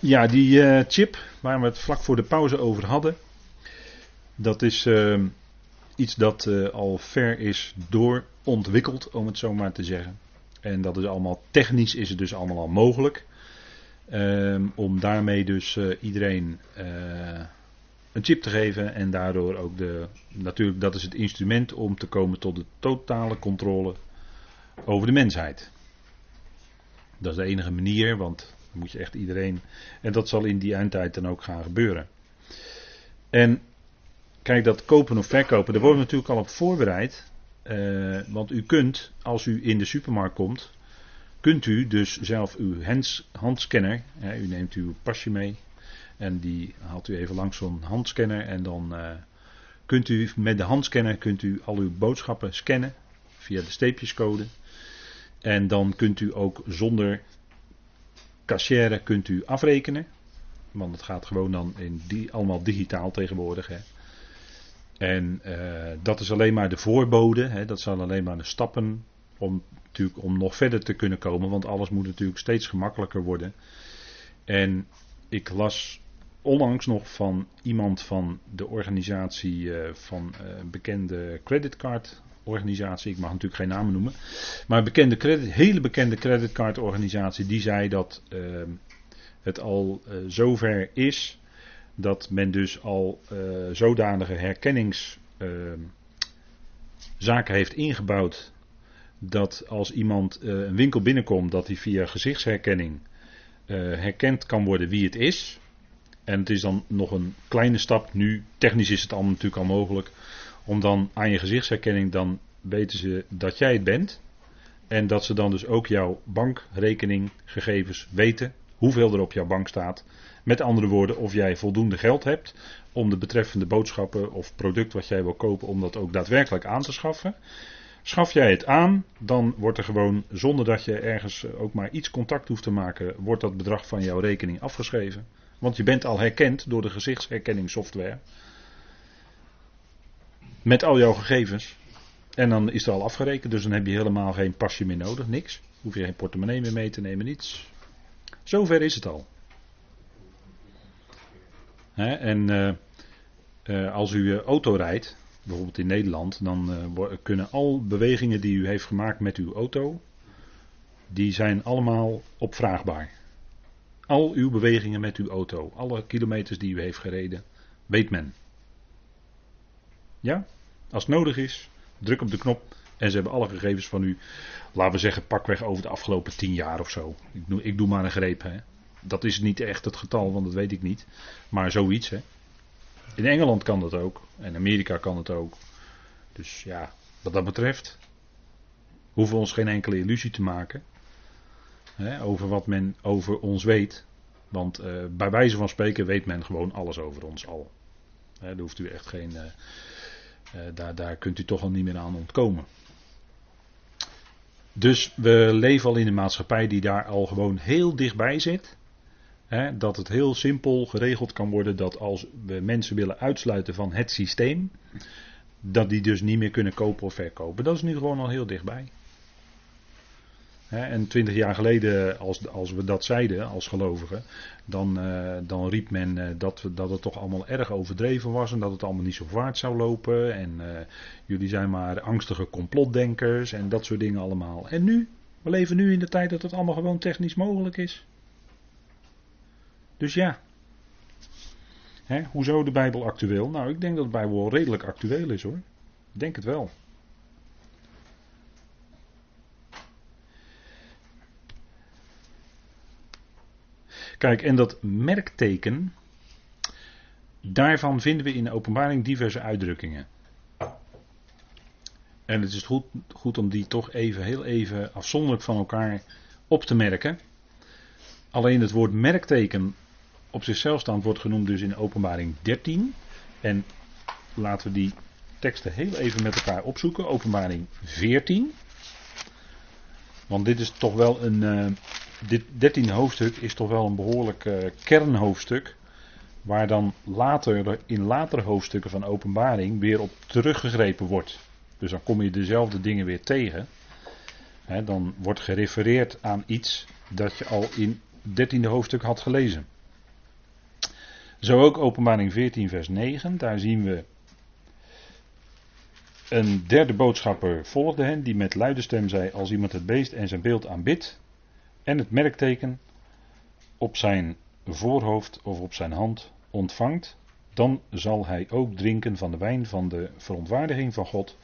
Ja, die eh, chip waar we het vlak voor de pauze over hadden. Dat is eh, iets dat eh, al ver is doorontwikkeld, om het zo maar te zeggen. En dat is allemaal technisch is het dus allemaal al mogelijk. Ehm, om daarmee dus iedereen een chip te geven en daardoor ook de. Natuurlijk, dat is het instrument om te komen tot de totale controle over de mensheid. Dat is de enige manier, want moet je echt iedereen. En dat zal in die eindtijd dan ook gaan gebeuren. En kijk, dat kopen of verkopen, daar worden we natuurlijk al op voorbereid. Uh, want u kunt, als u in de supermarkt komt, kunt u dus zelf uw hands, handscanner, hè, u neemt uw pasje mee en die haalt u even langs zo'n handscanner en dan uh, kunt u met de handscanner kunt u al uw boodschappen scannen via de steepjescode. En dan kunt u ook zonder Cashier kunt u afrekenen. Want het gaat gewoon dan in die, allemaal digitaal tegenwoordig. Hè. En uh, dat is alleen maar de voorbode. Hè. Dat zijn alleen maar de stappen om, natuurlijk, om nog verder te kunnen komen. Want alles moet natuurlijk steeds gemakkelijker worden. En ik las onlangs nog van iemand van de organisatie uh, van uh, bekende creditcard organisatie, ik mag natuurlijk geen namen noemen, maar een bekende credit, hele bekende creditcardorganisatie, die zei dat uh, het al uh, zover is dat men dus al uh, zodanige herkenningszaken heeft ingebouwd dat als iemand een winkel binnenkomt, dat hij via gezichtsherkenning herkend kan worden wie het is. En het is dan nog een kleine stap. Nu, technisch is het allemaal natuurlijk al mogelijk om dan aan je gezichtsherkenning, dan weten ze dat jij het bent. En dat ze dan dus ook jouw bankrekeninggegevens weten. Hoeveel er op jouw bank staat. Met andere woorden, of jij voldoende geld hebt om de betreffende boodschappen of product wat jij wil kopen, om dat ook daadwerkelijk aan te schaffen. Schaf jij het aan, dan wordt er gewoon, zonder dat je ergens ook maar iets contact hoeft te maken, wordt dat bedrag van jouw rekening afgeschreven. Want je bent al herkend door de gezichtsherkenningssoftware met al jouw gegevens. En dan is er al afgerekend, dus dan heb je helemaal geen pasje meer nodig, niks. Hoef je geen portemonnee meer mee te nemen, niets. Zover is het al. en uh, uh, als u uh, auto rijdt, bijvoorbeeld in Nederland, dan kunnen al bewegingen die u heeft gemaakt met uw auto, die zijn allemaal opvraagbaar. Al uw bewegingen met uw auto, alle kilometers die u heeft gereden, weet men. Ja? Als het nodig is, druk op de knop en ze hebben alle gegevens van u, laten we zeggen, pakweg over de afgelopen tien jaar of zo. Ik doe, ik doe maar een greep. Hè. Dat is niet echt het getal, want dat weet ik niet. Maar zoiets. Hè. In Engeland kan dat ook. En Amerika kan het ook. Dus ja, wat dat betreft hoeven we ons geen enkele illusie te maken hè, over wat men over ons weet. Want uh, bij wijze van spreken weet men gewoon alles over ons al. Hè, daar hoeft u echt geen. Uh, daar, daar kunt u toch al niet meer aan ontkomen. Dus we leven al in een maatschappij die daar al gewoon heel dichtbij zit. Hè, dat het heel simpel geregeld kan worden dat als we mensen willen uitsluiten van het systeem, dat die dus niet meer kunnen kopen of verkopen. Dat is nu gewoon al heel dichtbij en twintig jaar geleden, als, als we dat zeiden als gelovigen, dan, uh, dan riep men uh, dat, dat het toch allemaal erg overdreven was en dat het allemaal niet zo vaart zou lopen. En uh, jullie zijn maar angstige complotdenkers en dat soort dingen allemaal. En nu? We leven nu in de tijd dat het allemaal gewoon technisch mogelijk is. Dus ja. Hè, hoezo de Bijbel actueel? Nou, ik denk dat de Bijbel redelijk actueel is hoor. Ik denk het wel. Kijk, en dat merkteken, daarvan vinden we in de openbaring diverse uitdrukkingen. En het is goed, goed om die toch even, heel even afzonderlijk van elkaar op te merken. Alleen het woord merkteken op zichzelf staand wordt genoemd dus in openbaring 13. En laten we die teksten heel even met elkaar opzoeken. Openbaring 14. Want dit is toch wel een, uh, dit dertiende hoofdstuk is toch wel een behoorlijk uh, kernhoofdstuk. Waar dan later, in latere hoofdstukken van openbaring weer op teruggegrepen wordt. Dus dan kom je dezelfde dingen weer tegen. dan wordt gerefereerd aan iets dat je al in het dertiende hoofdstuk had gelezen. Zo ook openbaring 14 vers 9. Daar zien we een derde boodschapper volgde hen, die met luide stem zei: Als iemand het beest en zijn beeld aanbidt, en het merkteken op zijn voorhoofd of op zijn hand ontvangt, dan zal hij ook drinken van de wijn van de verontwaardiging van God,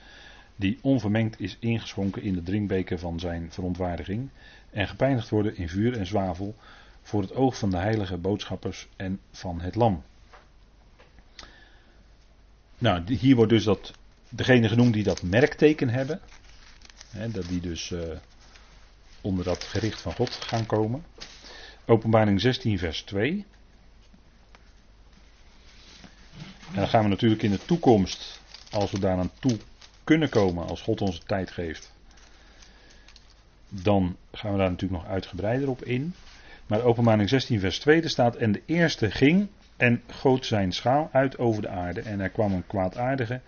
die onvermengd is ingeschonken in de drinkbeker van zijn verontwaardiging, en gepeinigd worden in vuur en zwavel voor het oog van de heilige boodschappers en van het lam. Nou, hier wordt dus dat, degene genoemd die dat merkteken hebben, hè, dat die dus uh, onder dat gericht van God gaan komen. Openbaring 16, vers 2. En dan gaan we natuurlijk in de toekomst, als we daar aan toe kunnen komen, als God ons tijd geeft, dan gaan we daar natuurlijk nog uitgebreider op in. Maar openbaring 16 vers 2 staat, en de eerste ging en goot zijn schaal uit over de aarde. En er kwam een kwaadaardige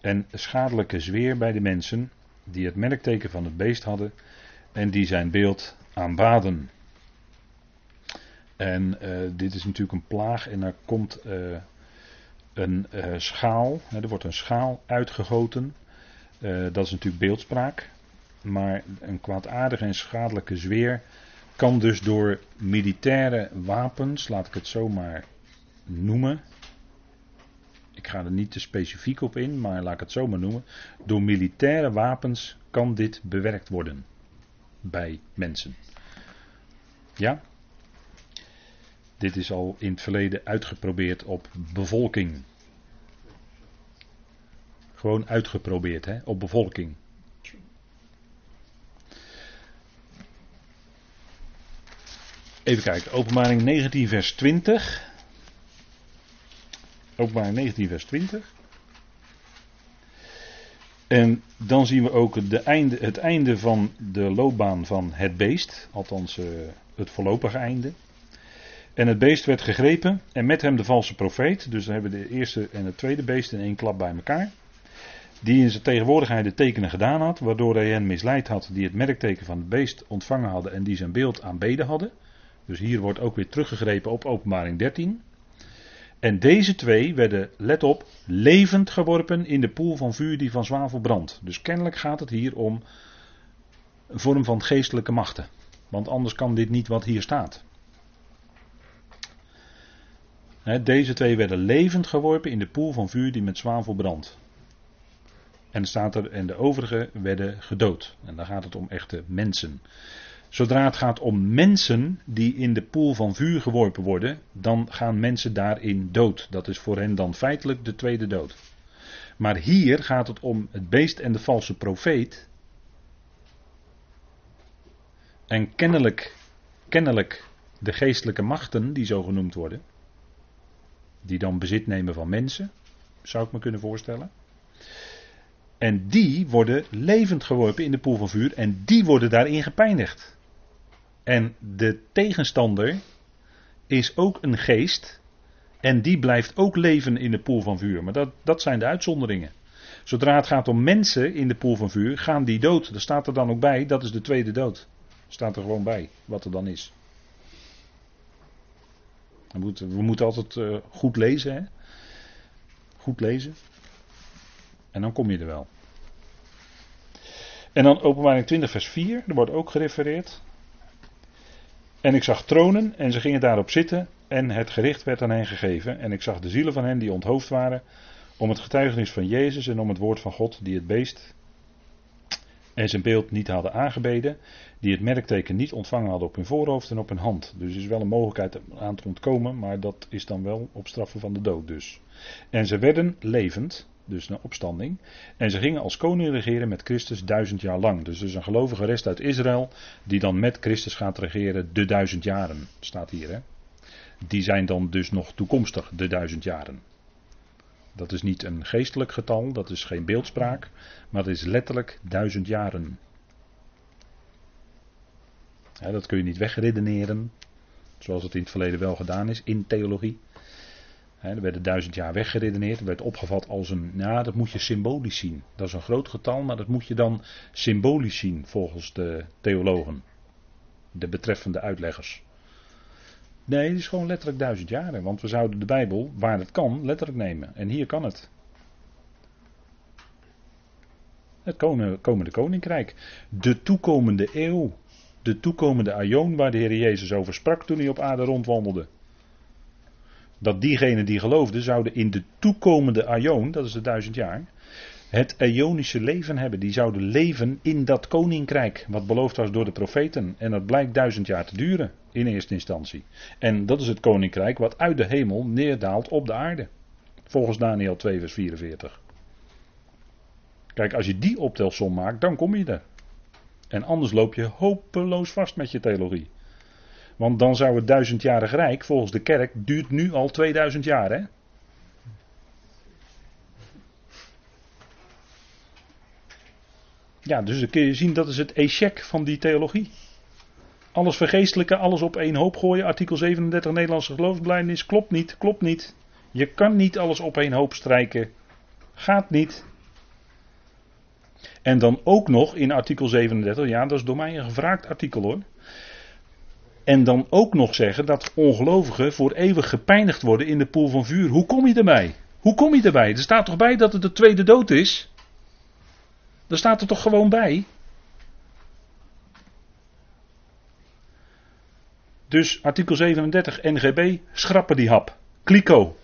en schadelijke zweer bij de mensen, die het merkteken van het beest hadden en die zijn beeld aanbaden. En uh, dit is natuurlijk een plaag en er komt uh, een uh, schaal, hè, er wordt een schaal uitgegoten. dat is natuurlijk beeldspraak. Maar een kwaadaardige en schadelijke zweer kan dus door militaire wapens, laat ik het zo maar noemen. Ik ga er niet te specifiek op in, maar laat ik het zo maar noemen. Door militaire wapens kan dit bewerkt worden bij mensen. Ja? Dit is al in het verleden uitgeprobeerd op bevolking. Gewoon uitgeprobeerd, hè, op bevolking. Even kijken, openbaring 19 vers 20. Openbaring 19 vers 20. En dan zien we ook de einde, het einde van de loopbaan van het beest. Althans, uh, het voorlopige einde. En het beest werd gegrepen en met hem de valse profeet. Dus dan hebben we de eerste en het tweede beest in één klap bij elkaar. Die in zijn tegenwoordigheid de tekenen gedaan had, waardoor hij hen misleid had die het merkteken van het beest ontvangen hadden en die zijn beeld aanbeden hadden. Dus hier wordt ook weer teruggegrepen op openbaring 13. En deze twee werden, let op, levend geworpen in de poel van vuur die van zwavel brandt. Dus kennelijk gaat het hier om een vorm van geestelijke machten. Want anders kan dit niet wat hier staat. Deze twee werden levend geworpen in de poel van vuur die met zwavel brandt. En staat er, en de overige werden gedood. En dan gaat het om echte mensen. Zodra het gaat om mensen die in de poel van vuur geworpen worden, dan gaan mensen daarin dood. Dat is voor hen dan feitelijk de tweede dood. Maar hier gaat het om het beest en de valse profeet. En kennelijk, kennelijk de geestelijke machten die zo genoemd worden. Die dan bezit nemen van mensen, zou ik me kunnen voorstellen. En die worden levend geworpen in de poel van vuur en die worden daarin gepijnigd. En de tegenstander is ook een geest. En die blijft ook leven in de poel van vuur. Maar dat, dat zijn de uitzonderingen. Zodra het gaat om mensen in de poel van vuur, gaan die dood. Daar staat er dan ook bij, dat is de tweede dood. Staat er gewoon bij, wat er dan is. We moeten, we moeten altijd uh, goed lezen, hè? Goed lezen. En dan kom je er wel. En dan openbaring 20 vers 4, er wordt ook gerefereerd. En ik zag tronen en ze gingen daarop zitten en het gericht werd aan hen gegeven. En ik zag de zielen van hen die onthoofd waren om het getuigenis van Jezus en om het woord van God die het beest en zijn beeld niet hadden aangebeden, die het merkteken niet ontvangen hadden op hun voorhoofd en op hun hand. Dus is wel een mogelijkheid aan te ontkomen, maar dat is dan wel op straffen van de dood dus. En ze werden levend, dus een opstanding. En ze gingen als koning regeren met Christus duizend jaar lang. Dus dus een gelovige rest uit Israël die dan met Christus gaat regeren de duizend jaren. Staat hier hè. Die zijn dan dus nog toekomstig de duizend jaren. Dat is niet een geestelijk getal, dat is geen beeldspraak, maar dat is letterlijk duizend jaren. dat kun je niet wegredeneren, zoals het in het verleden wel gedaan is in theologie er werden duizend jaar weggeredeneerd. Er werd opgevat als een. Nou, dat moet je symbolisch zien. Dat is een groot getal, maar dat moet je dan symbolisch zien volgens de theologen. De betreffende uitleggers. Nee, het is gewoon letterlijk duizend jaren. Want we zouden de Bijbel, waar het kan, letterlijk nemen. En hier kan het. Het komende koninkrijk. De toekomende eeuw. De toekomende aion waar de Heer Jezus over sprak toen hij op aarde rondwandelde. Dat diegenen die geloofden zouden in de toekomende aion, dat is de duizend jaar, het Ionische leven hebben. Die zouden leven in dat koninkrijk, wat beloofd was door de profeten. En dat blijkt duizend jaar te duren, in eerste instantie. En dat is het koninkrijk wat uit de hemel neerdaalt op de aarde. Volgens Daniel 2, vers 44. Kijk, als je die optelsom maakt, dan kom je er. En anders loop je hopeloos vast met je theologie. Want dan zou het duizendjarig rijk, volgens de kerk, duurt nu al 2000 jaar, hè? Ja, dus dan kun je zien dat is het échec van die theologie. Alles vergeestelijke, alles op één hoop gooien. Artikel 37 Nederlandse geloofsbelijdenis klopt niet, klopt niet. Je kan niet alles op één hoop strijken. Gaat niet. En dan ook nog in artikel 37, ja, dat is door mij een gevraagd artikel hoor. En dan ook nog zeggen dat ongelovigen voor eeuwig gepijnigd worden in de poel van vuur. Hoe kom je erbij? Hoe kom je erbij? Er staat toch bij dat het de tweede dood is? Daar staat er toch gewoon bij? Dus artikel 37 NGB, schrappen die hap. Kliko.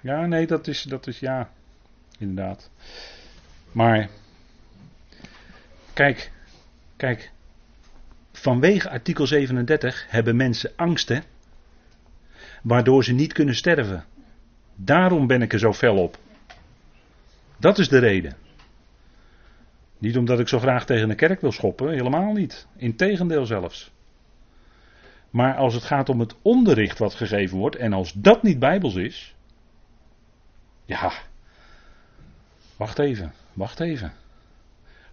Ja, nee, dat is, dat is ja, inderdaad. Maar, kijk, kijk, vanwege artikel 37 hebben mensen angsten, waardoor ze niet kunnen sterven. Daarom ben ik er zo fel op. Dat is de reden. Niet omdat ik zo graag tegen de kerk wil schoppen, helemaal niet. Integendeel zelfs. Maar als het gaat om het onderricht wat gegeven wordt, en als dat niet bijbels is, ja, wacht even, wacht even.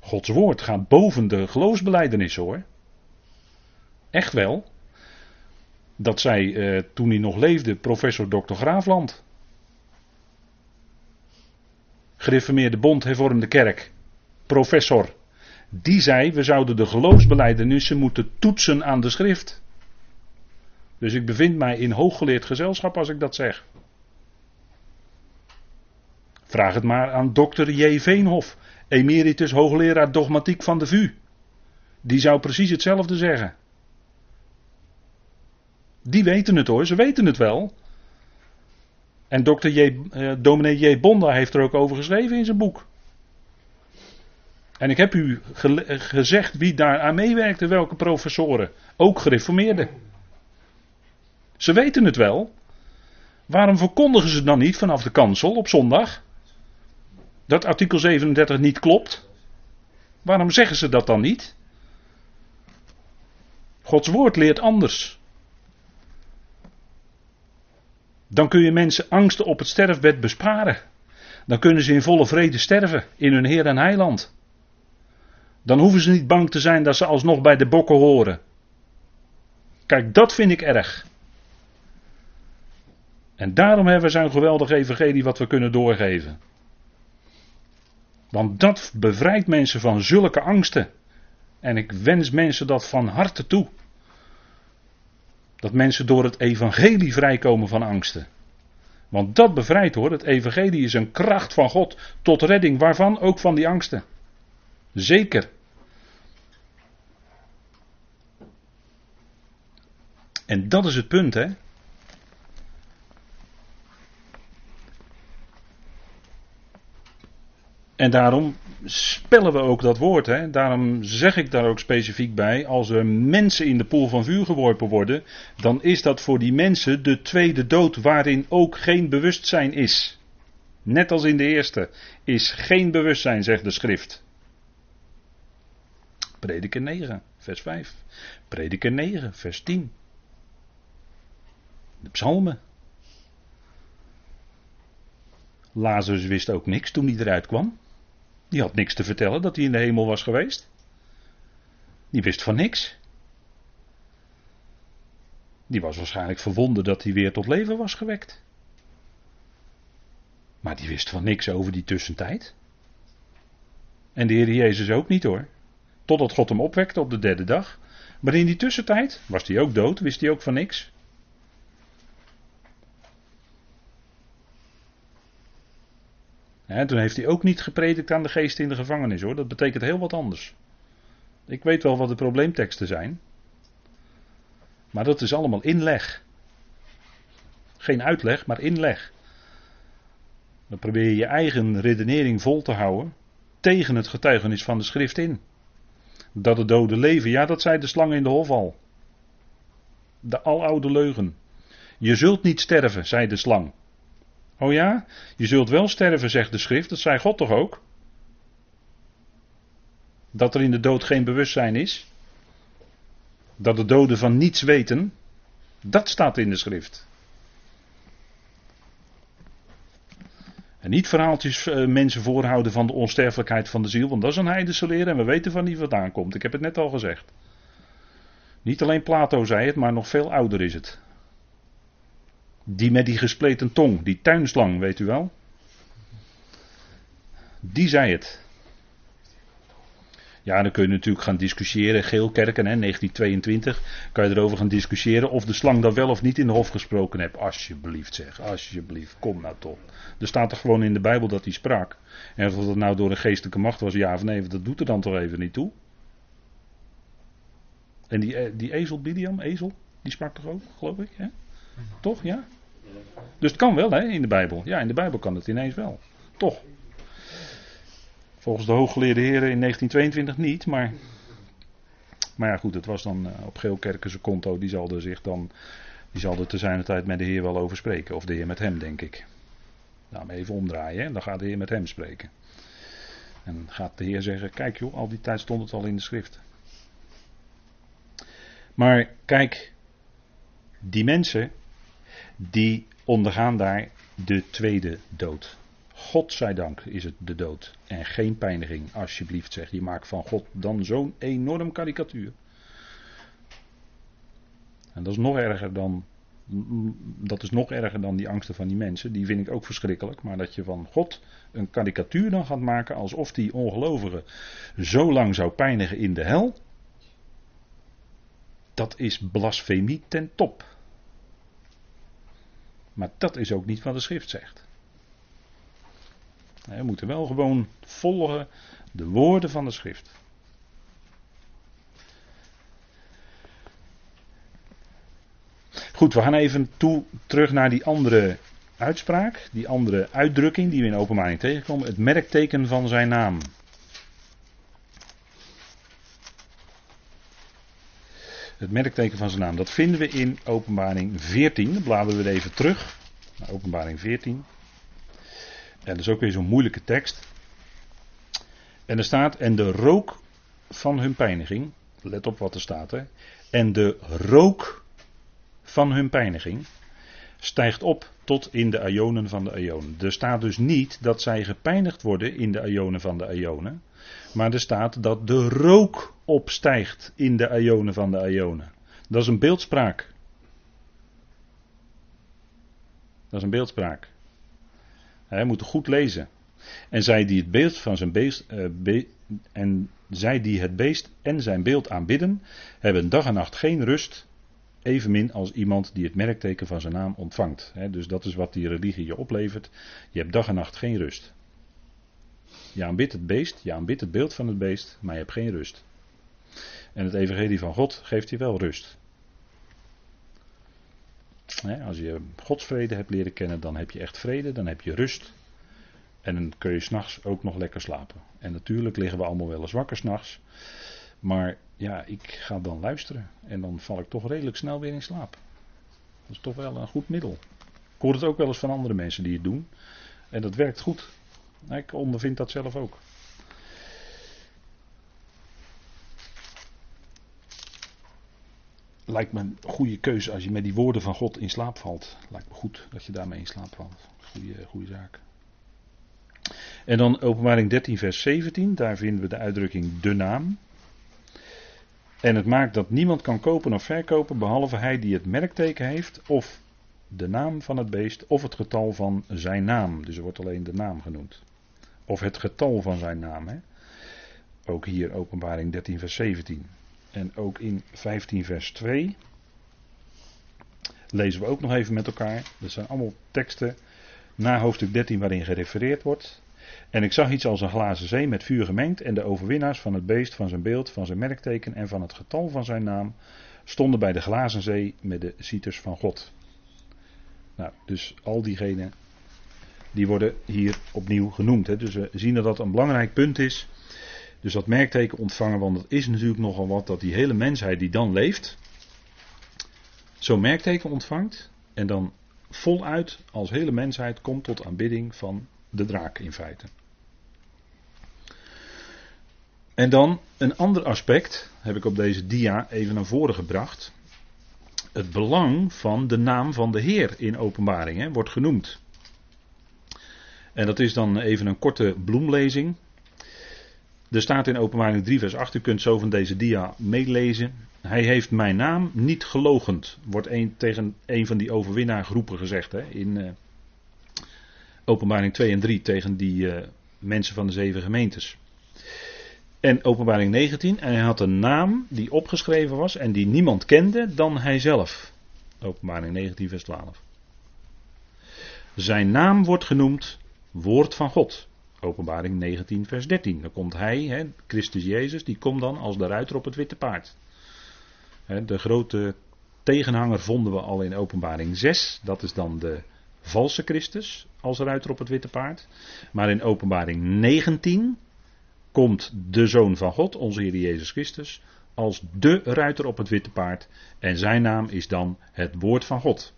Gods woord gaat boven de geloofsbeleidenis hoor. Echt wel. Dat zei eh, toen hij nog leefde professor Dr. Graafland. Gereformeerde Bond, Hervormde Kerk, professor. Die zei, we zouden de geloofsbelijdenissen moeten toetsen aan de schrift. Dus ik bevind mij in hooggeleerd gezelschap als ik dat zeg. Vraag het maar aan dokter J. Veenhof, emeritus hoogleraar dogmatiek van de VU. Die zou precies hetzelfde zeggen. Die weten het hoor, ze weten het wel. En dokter J, eh, dominee J. Bonda heeft er ook over geschreven in zijn boek. En ik heb u gezegd wie daar aan meewerkte, welke professoren. Ook gereformeerden. Ze weten het wel. Waarom verkondigen ze het dan niet vanaf de kansel op zondag? Dat artikel 37 niet klopt? Waarom zeggen ze dat dan niet? Gods woord leert anders. Dan kun je mensen angsten op het sterfbed besparen. Dan kunnen ze in volle vrede sterven in hun Heer en Heiland. Dan hoeven ze niet bang te zijn dat ze alsnog bij de bokken horen. Kijk, dat vind ik erg. En daarom hebben we zo'n geweldig evangelie wat we kunnen doorgeven. Want dat bevrijdt mensen van zulke angsten. En ik wens mensen dat van harte toe. Dat mensen door het evangelie vrijkomen van angsten. Want dat bevrijdt hoor. Het evangelie is een kracht van God tot redding. Waarvan? Ook van die angsten. Zeker. En dat is het punt hè. En daarom spellen we ook dat woord. Hè? Daarom zeg ik daar ook specifiek bij. Als er mensen in de poel van vuur geworpen worden. Dan is dat voor die mensen de tweede dood. Waarin ook geen bewustzijn is. Net als in de eerste. Is geen bewustzijn, zegt de schrift. Prediker 9, vers 5. Prediker 9, vers 10. De psalmen. Lazarus wist ook niks toen hij eruit kwam. Die had niks te vertellen dat hij in de hemel was geweest. Die wist van niks. Die was waarschijnlijk verwonderd dat hij weer tot leven was gewekt. Maar die wist van niks over die tussentijd. En de Heer Jezus ook niet hoor. Totdat God hem opwekte op de derde dag. Maar in die tussentijd was hij ook dood, wist hij ook van niks. Toen heeft hij ook niet gepredikt aan de geest in de gevangenis hoor. Dat betekent heel wat anders. Ik weet wel wat de probleemteksten zijn. Maar dat is allemaal inleg. Geen uitleg, maar inleg. Dan probeer je je eigen redenering vol te houden tegen het getuigenis van de schrift in. Dat de doden leven, ja, dat zei de slang in de hof al. De aloude leugen. Je zult niet sterven, zei de slang. Oh ja, je zult wel sterven, zegt de schrift, dat zei God toch ook? Dat er in de dood geen bewustzijn is. Dat de doden van niets weten. Dat staat in de schrift. En niet verhaaltjes uh, mensen voorhouden van de onsterfelijkheid van de ziel, want dat is een heidense leer en we weten van wie vandaan komt. Ik heb het net al gezegd. Niet alleen Plato zei het, maar nog veel ouder is het. Die met die gespleten tong, die tuinslang, weet u wel? Die zei het. Ja, dan kun je natuurlijk gaan discussiëren. Geelkerken, hè, 1922. Kan je erover gaan discussiëren of de slang dat wel of niet in de hof gesproken heeft. Alsjeblieft zeg, alsjeblieft, kom nou toch. Er staat er gewoon in de Bijbel dat hij sprak. En of dat nou door een geestelijke macht was, ja of nee, dat doet er dan toch even niet toe. En die, eh, die ezel, Biliam, ezel, die sprak toch ook, geloof ik? Hè? Toch, ja? Dus het kan wel, hè, in de Bijbel. Ja, in de Bijbel kan het ineens wel. Toch. Volgens de hooggeleerde heren in 1922 niet, maar. Maar ja, goed, het was dan uh, op Geelkerkense konto. Die zal er zich dan. Die zal er te zijn tijd met de Heer wel over spreken. Of de Heer met hem, denk ik. Nou, even omdraaien, hè? dan gaat de Heer met hem spreken. En gaat de Heer zeggen: Kijk joh, al die tijd stond het al in de schrift. Maar kijk, die mensen, die ondergaan daar de tweede dood. God zij dank is het de dood. En geen pijniging, alsjeblieft zeg. Je maakt van God dan zo'n enorm karikatuur. En dat is nog erger dan. Dat is nog erger dan die angsten van die mensen. Die vind ik ook verschrikkelijk. Maar dat je van God een karikatuur dan gaat maken. alsof die ongelovige zo lang zou pijnigen in de hel. Dat is blasfemie ten top. Maar dat is ook niet wat de schrift zegt. We moeten wel gewoon volgen de woorden van de schrift. Goed, we gaan even toe, terug naar die andere uitspraak, die andere uitdrukking die we in openbaring tegenkomen. Het merkteken van zijn naam. Het merkteken van zijn naam. Dat vinden we in openbaring 14. Dan bladeren we even terug. Naar openbaring 14. En dat is ook weer zo'n moeilijke tekst. En er staat, en de rook van hun pijniging, let op wat er staat hè, en de rook van hun pijniging stijgt op tot in de ionen van de ionen. Er staat dus niet dat zij gepijnigd worden in de ionen van de ionen, maar er staat dat de rook opstijgt in de ionen van de ionen. Dat is een beeldspraak. Dat is een beeldspraak. Hij moet goed lezen. En zij die het beeld van zijn beest, uh, en zij die het beest en zijn beeld aanbidden, hebben dag en nacht geen rust, evenmin als iemand die het merkteken van zijn naam ontvangt. dus dat is wat die religie je oplevert. Je hebt dag en nacht geen rust. Je aanbidt het beest, je aanbidt het beeld van het beest, maar je hebt geen rust. En het evangelie van God geeft je wel rust. Als je Gods vrede hebt leren kennen, dan heb je echt vrede, dan heb je rust. En dan kun je s'nachts ook nog lekker slapen. En natuurlijk liggen we allemaal wel eens wakker s'nachts. Maar ja, ik ga dan luisteren. En dan val ik toch redelijk snel weer in slaap. Dat is toch wel een goed middel. Ik hoor het ook wel eens van andere mensen die het doen. En dat werkt goed. Ik ondervind dat zelf ook. lijkt me een goede keuze als je met die woorden van God in slaap valt. Lijkt me goed dat je daarmee in slaap valt. Goede, goede zaak. En dan openbaring 13 vers 17, daar vinden we de uitdrukking de naam. En het maakt dat niemand kan kopen of verkopen behalve hij die het merkteken heeft of de naam van het beest of het getal van zijn naam. Dus er wordt alleen de naam genoemd. Of het getal van zijn naam. Hè. Ook hier openbaring 13 vers 17. En ook in 15 vers 2 lezen we ook nog even met elkaar. Dat zijn allemaal teksten na hoofdstuk 13 waarin gerefereerd wordt. En ik zag iets als een glazen zee met vuur gemengd en de overwinnaars van het beest, van zijn beeld, van zijn merkteken en van het getal van zijn naam stonden bij de glazen zee met de cieters van God. Nou, dus al diegenen die worden hier opnieuw genoemd. Hè. Dus we zien dat dat een belangrijk punt is. Dus dat merkteken ontvangen, want het is natuurlijk nogal wat dat die hele mensheid die dan leeft, zo'n merkteken ontvangt en dan voluit als hele mensheid komt tot aanbidding van de draak in feite. En dan een ander aspect, heb ik op deze dia even naar voren gebracht. Het belang van de naam van de Heer in openbaringen wordt genoemd. En dat is dan even een korte bloemlezing. Er staat in openbaring 3 vers 8, u kunt zo van deze dia meelezen. Hij heeft mijn naam niet gelogend, wordt een, tegen een van die overwinnaargroepen gezegd hè, in uh, openbaring 2 en 3 tegen die uh, mensen van de zeven gemeentes. En openbaring 19, en hij had een naam die opgeschreven was en die niemand kende dan hijzelf. Openbaring 19 vers 12. Zijn naam wordt genoemd woord van God. Openbaring 19 vers 13. Dan komt hij, Christus Jezus, die komt dan als de ruiter op het witte paard. De grote tegenhanger vonden we al in openbaring 6. Dat is dan de valse Christus als ruiter op het witte paard. Maar in openbaring 19 komt de Zoon van God, onze Heer Jezus Christus, als de ruiter op het witte paard. En zijn naam is dan het woord van God.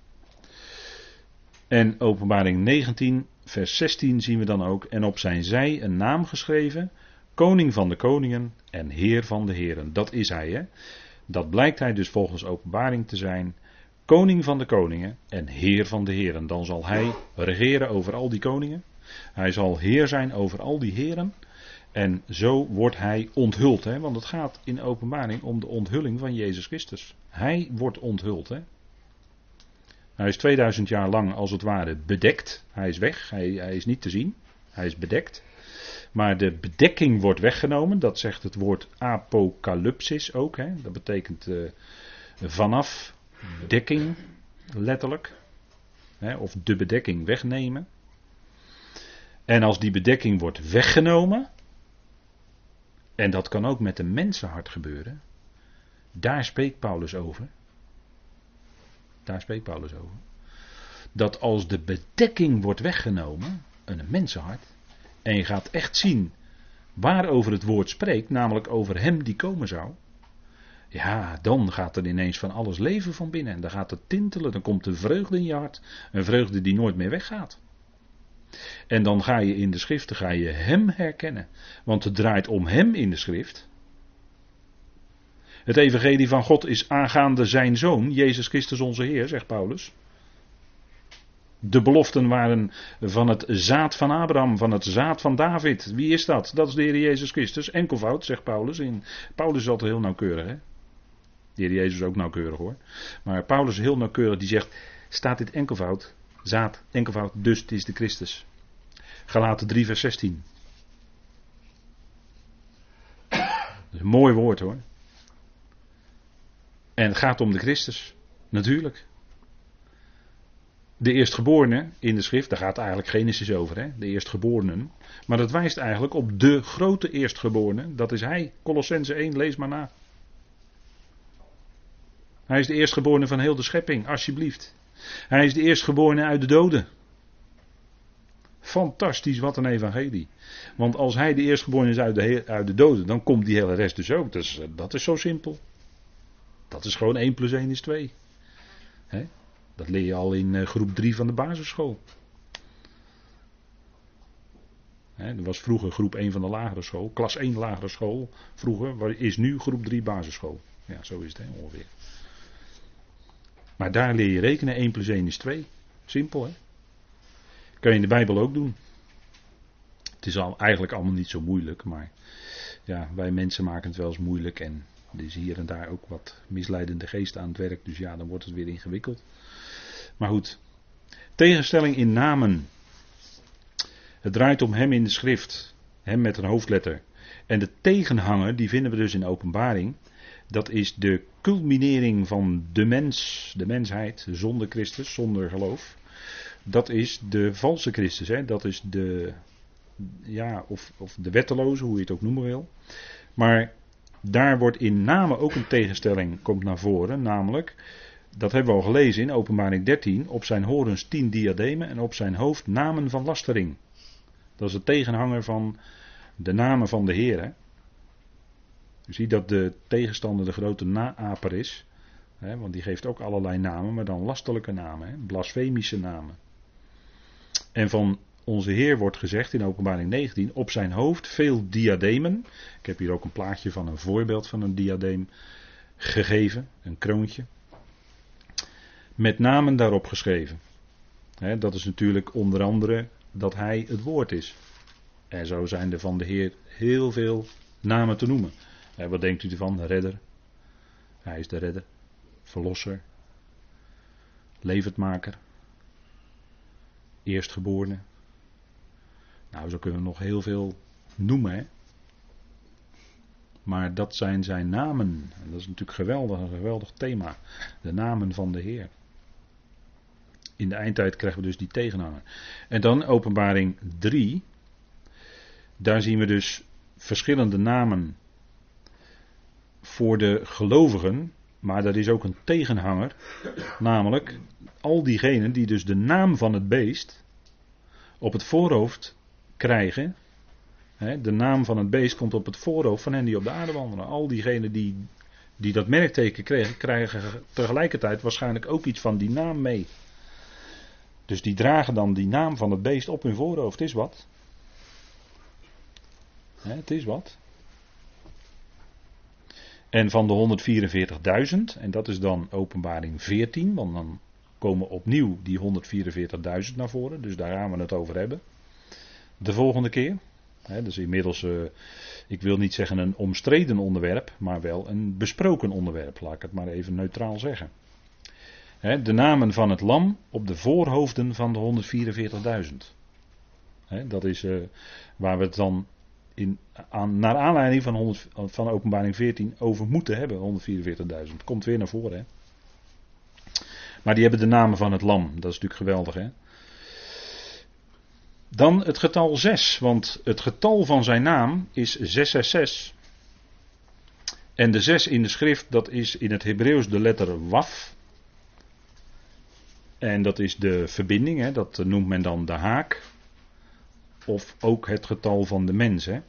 En openbaring 19, vers 16 zien we dan ook. En op zijn zij een naam geschreven, koning van de koningen en heer van de heren. Dat is hij, hè. Dat blijkt hij dus volgens openbaring te zijn. Koning van de koningen en heer van de heren. Dan zal hij regeren over al die koningen. Hij zal heer zijn over al die heren. En zo wordt hij onthuld. Hè? Want het gaat in openbaring om de onthulling van Jezus Christus. Hij wordt onthuld. Hè? Hij is 2000 jaar lang als het ware bedekt. Hij is weg. Hij, hij is niet te zien. Hij is bedekt. Maar de bedekking wordt weggenomen. Dat zegt het woord apocalypsis ook. Hè? Dat betekent uh, vanaf dekking, letterlijk. Hè? Of de bedekking wegnemen. En als die bedekking wordt weggenomen. En dat kan ook met een mensenhart gebeuren. Daar spreekt Paulus over. Daar spreekt Paulus over. Dat als de bedekking wordt weggenomen, een mensenhart, en je gaat echt zien waarover het woord spreekt, namelijk over hem die komen zou. Ja, dan gaat er ineens van alles leven van binnen. En dan gaat het tintelen, dan komt de vreugde in je hart. Een vreugde die nooit meer weggaat. En dan ga je in de schriften ga je hem herkennen. Want het draait om hem in de schrift. Het evangelie van God is aangaande zijn zoon, Jezus Christus onze Heer, zegt Paulus. De beloften waren van het zaad van Abraham, van het zaad van David. Wie is dat? Dat is de Heer Jezus Christus. Enkelvoud, zegt Paulus. In, Paulus is altijd heel nauwkeurig. Hè? De Heer Jezus ook nauwkeurig hoor. Maar Paulus is heel nauwkeurig. Die zegt, staat dit enkelvoud? Zaad, enkelvoud, dus het is de Christus. Galaten 3 vers 16. Dat is een mooi woord hoor. En het gaat om de Christus. Natuurlijk. De eerstgeborene in de schrift, daar gaat eigenlijk Genesis over, hè? de eerstgeborenen. Maar dat wijst eigenlijk op de grote eerstgeborene. Dat is hij. Colossense 1, lees maar na. Hij is de eerstgeborene van heel de schepping, alsjeblieft. Hij is de eerstgeborene uit de doden. Fantastisch, wat een evangelie. Want als hij de eerstgeborene is uit de, uit de doden, dan komt die hele rest dus ook. Dus, dat is zo simpel. Dat is gewoon 1 plus 1 is 2. He? Dat leer je al in eh, groep 3 van de basisschool. He, dat was vroeger groep 1 van de lagere school. Klas 1 lagere school. Vroeger is nu groep 3 basisschool. Ja, zo is het he, ongeveer. Maar daar leer je rekenen. 1 plus 1 is 2. Simpel hè. Kan je in de Bijbel ook doen. Het is al, eigenlijk allemaal niet zo moeilijk. Maar ja, wij mensen maken het wel eens moeilijk. En er is hier en daar ook wat misleidende geest aan het werk. Dus ja, dan wordt het weer ingewikkeld. Maar goed. Tegenstelling in namen. Het draait om hem in de schrift. Hem met een hoofdletter. En de tegenhanger, die vinden we dus in openbaring. Dat is de culminering van de mens, de mensheid, zonder Christus, zonder geloof. Dat is de valse Christus, hè? dat is de, ja, of, of de wetteloze, hoe je het ook noemen wil. Maar daar wordt in name ook een tegenstelling komt naar voren, namelijk, dat hebben we al gelezen in openbaring 13, op zijn horens tien diademen en op zijn hoofd namen van lastering. Dat is de tegenhanger van de namen van de. Hè? U ziet dat de tegenstander de grote naaper is. Hè, want die geeft ook allerlei namen, maar dan lastelijke namen, blasfemische namen. En van onze Heer wordt gezegd in openbaring 19, op zijn hoofd veel diademen. Ik heb hier ook een plaatje van een voorbeeld van een diadeem gegeven, een kroontje. Met namen daarop geschreven. dat is natuurlijk onder andere dat hij het woord is. En zo zijn er van de Heer heel veel namen te noemen. En wat denkt u ervan? Redder. Hij is de redder. Verlosser. Levendmaker. Eerstgeborene. Nou, zo kunnen we nog heel veel noemen. Maar dat zijn zijn namen. En dat is natuurlijk geweldig, een geweldig thema. De namen van de Heer. In de eindtijd krijgen we dus die tegenhanger. En dan openbaring 3. Daar zien we dus verschillende namen voor de gelovigen. Maar dat is ook een tegenhanger. Namelijk al diegenen die dus de naam van het beest op het voorhoofd krijgen. de naam van het beest komt op het voorhoofd van hen die op de aarde wandelen. Al diegenen die, die dat merkteken kregen, krijgen tegelijkertijd waarschijnlijk ook iets van die naam mee. Dus die dragen dan die naam van het beest op hun voorhoofd. Het is wat. het is wat. En van de 144.000, en dat is dan openbaring 14, want dan komen opnieuw die 144.000 naar voren, dus daar gaan we het over hebben. De volgende keer. Dus inmiddels, uh, ik wil niet zeggen een omstreden onderwerp, maar wel een besproken onderwerp, laat ik het maar even neutraal zeggen. De namen van het lam op de voorhoofden van de 144.000. dat is uh, waar we het dan in, aan, naar aanleiding van, 100, van openbaring 14 over moeten hebben, 144.000. Komt weer naar voren. Hè? Maar die hebben de namen van het lam. Dat is natuurlijk geweldig. Hè? Dan het getal 6. Want het getal van zijn naam is 666. En de 6 in de schrift, dat is in het Hebreeuws de letter waf. En dat is de verbinding, hè? dat noemt men dan de haak. Of ook het getal van de mens. Hè?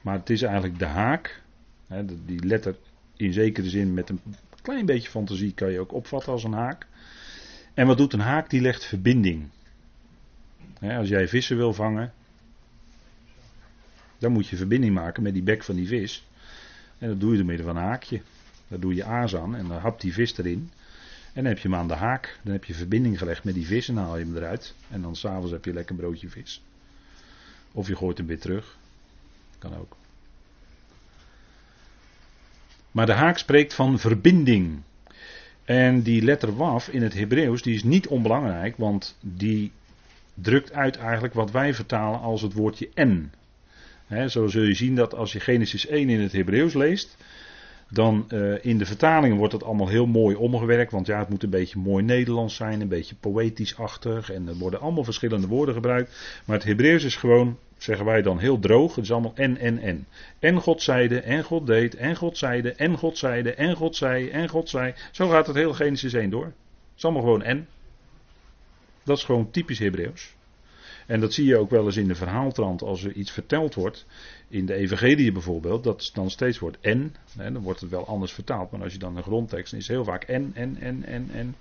Maar het is eigenlijk de haak. Hè? Die letter in zekere zin met een klein beetje fantasie kan je ook opvatten als een haak. En wat doet een haak? Die legt verbinding. Als jij vissen wil vangen, dan moet je verbinding maken met die bek van die vis. En dat doe je door middel van een haakje. Daar doe je aas aan en dan hapt die vis erin. En dan heb je hem aan de haak. Dan heb je verbinding gelegd met die vis en dan haal je hem eruit. En dan s'avonds heb je lekker een broodje vis. Of je gooit hem weer terug. Kan ook. Maar de haak spreekt van verbinding. En die letter waf in het Hebreeuws, die is niet onbelangrijk, want die drukt uit eigenlijk wat wij vertalen als het woordje en. zo zul je zien dat als je Genesis 1 in het Hebreeuws leest, dan uh, in de vertalingen wordt het allemaal heel mooi omgewerkt. Want ja, het moet een beetje mooi Nederlands zijn, een beetje poëtisch-achtig. En er worden allemaal verschillende woorden gebruikt. Maar het Hebreeuws is gewoon, zeggen wij dan heel droog. Het is allemaal en, en, en. En God zeide, en God deed, en God zeide, en God zeide, en God zei, en God zei. Zo gaat het heel Genesis 1 door. Het is allemaal gewoon en. Dat is gewoon typisch Hebreeuws. En dat zie je ook wel eens in de verhaaltrand als er iets verteld wordt. In de Evangelie bijvoorbeeld, dat dan steeds wordt en. Hè, dan wordt het wel anders vertaald. Maar als je dan een grondtekst is heel vaak en, en, en, en, en.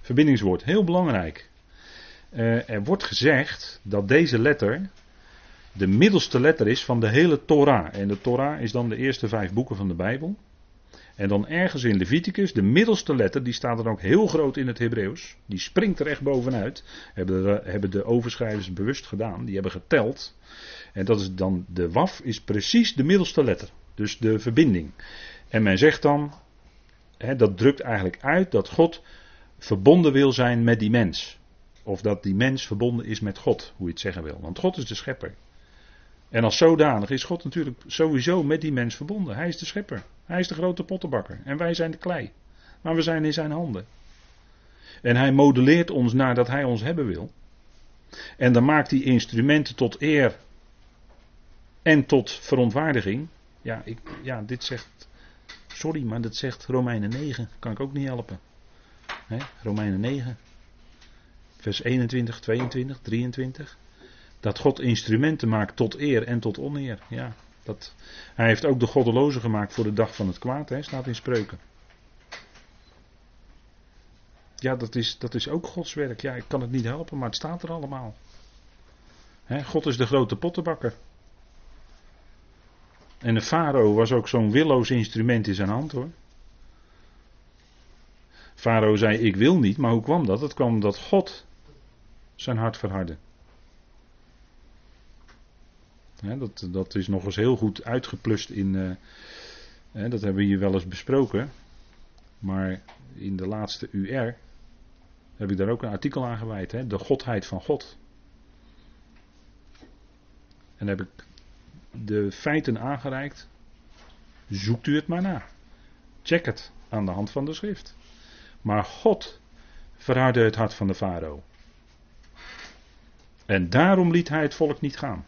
Verbindingswoord, heel belangrijk. Uh, er wordt gezegd dat deze letter de middelste letter is van de hele Torah. En de Torah is dan de eerste vijf boeken van de Bijbel. En dan ergens in Leviticus, de middelste letter, die staat er ook heel groot in het Hebreeuws. Die springt er echt bovenuit. Hebben de, hebben de overschrijvers bewust gedaan. Die hebben geteld. En dat is dan, de waf is precies de middelste letter. Dus de verbinding. En men zegt dan, hè, dat drukt eigenlijk uit dat God verbonden wil zijn met die mens. Of dat die mens verbonden is met God, hoe je het zeggen wil. Want God is de schepper. En als zodanig is God natuurlijk sowieso met die mens verbonden. Hij is de schepper. Hij is de grote pottenbakker. En wij zijn de klei. Maar we zijn in zijn handen. En hij modelleert ons naar dat hij ons hebben wil. En dan maakt hij instrumenten tot eer en tot verontwaardiging. Ja, ik, ja, dit zegt. Sorry, maar dat zegt Romeinen 9. Kan ik ook niet helpen. He, Romeinen 9. Vers 21, 22, 23. Dat God instrumenten maakt tot eer en tot oneer. Ja, dat, hij heeft ook de goddelozen gemaakt voor de dag van het kwaad, hè, staat in spreuken. Ja, dat is, dat is ook Gods werk. Ja, ik kan het niet helpen, maar het staat er allemaal. God is de grote pottenbakker. En de farao was ook zo'n willoos instrument in zijn hand hoor. Farao zei: Ik wil niet, maar hoe kwam dat? Het kwam omdat God zijn hart verhardde. Dat, dat is nog eens heel goed uitgeplust in. Uh, dat hebben we hier wel eens besproken. Maar in de laatste UR heb ik daar ook een artikel aan gewijd. De godheid van God. En heb ik de feiten aangereikt. Zoekt u het maar na. Check het aan de hand van de schrift. Maar God verhardde het hart van de farao. En daarom liet hij het volk niet gaan.